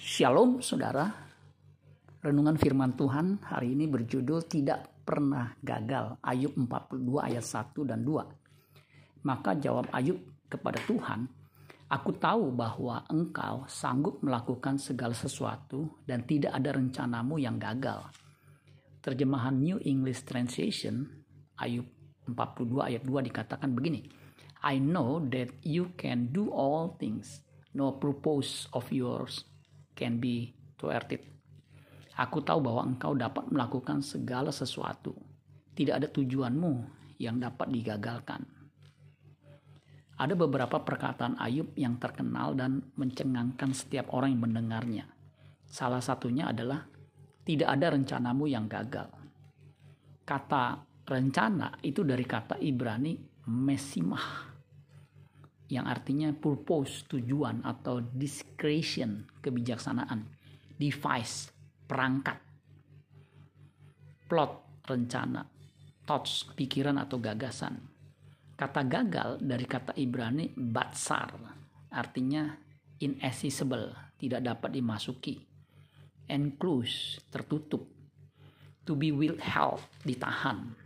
Shalom saudara. Renungan firman Tuhan hari ini berjudul tidak pernah gagal. Ayub 42 ayat 1 dan 2. Maka jawab Ayub kepada Tuhan, Aku tahu bahwa engkau sanggup melakukan segala sesuatu dan tidak ada rencanamu yang gagal. Terjemahan New English Translation Ayub 42 ayat 2 dikatakan begini. I know that you can do all things. No purpose of yours can be thwarted. Aku tahu bahwa engkau dapat melakukan segala sesuatu. Tidak ada tujuanmu yang dapat digagalkan. Ada beberapa perkataan Ayub yang terkenal dan mencengangkan setiap orang yang mendengarnya. Salah satunya adalah tidak ada rencanamu yang gagal. Kata rencana itu dari kata Ibrani mesimah yang artinya purpose, tujuan atau discretion, kebijaksanaan, device, perangkat, plot, rencana, thoughts, pikiran atau gagasan. Kata gagal dari kata Ibrani batsar, artinya inaccessible, tidak dapat dimasuki. Enclosed, tertutup. To be withheld, ditahan.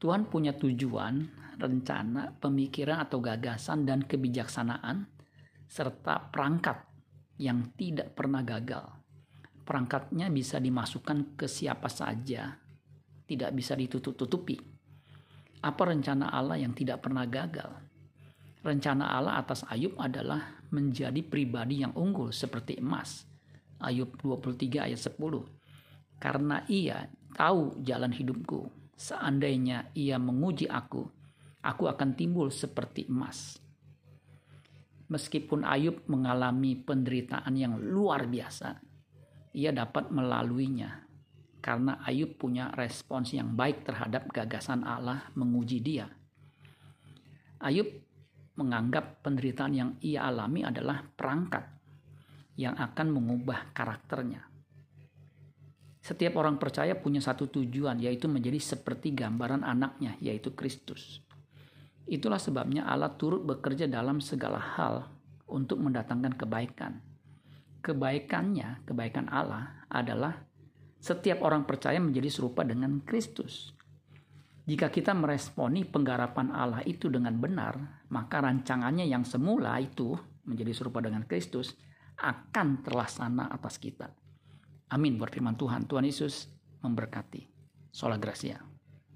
Tuhan punya tujuan rencana, pemikiran atau gagasan dan kebijaksanaan serta perangkat yang tidak pernah gagal. Perangkatnya bisa dimasukkan ke siapa saja, tidak bisa ditutup-tutupi. Apa rencana Allah yang tidak pernah gagal? Rencana Allah atas Ayub adalah menjadi pribadi yang unggul seperti emas. Ayub 23 ayat 10. Karena ia tahu jalan hidupku, seandainya ia menguji aku, aku akan timbul seperti emas. Meskipun Ayub mengalami penderitaan yang luar biasa, ia dapat melaluinya karena Ayub punya respons yang baik terhadap gagasan Allah menguji dia. Ayub menganggap penderitaan yang ia alami adalah perangkat yang akan mengubah karakternya. Setiap orang percaya punya satu tujuan, yaitu menjadi seperti gambaran anaknya, yaitu Kristus. Itulah sebabnya Allah turut bekerja dalam segala hal untuk mendatangkan kebaikan. Kebaikannya, kebaikan Allah adalah setiap orang percaya menjadi serupa dengan Kristus. Jika kita meresponi penggarapan Allah itu dengan benar, maka rancangannya yang semula itu menjadi serupa dengan Kristus akan terlaksana atas kita. Amin buat firman Tuhan. Tuhan Yesus memberkati. Sola Gracia.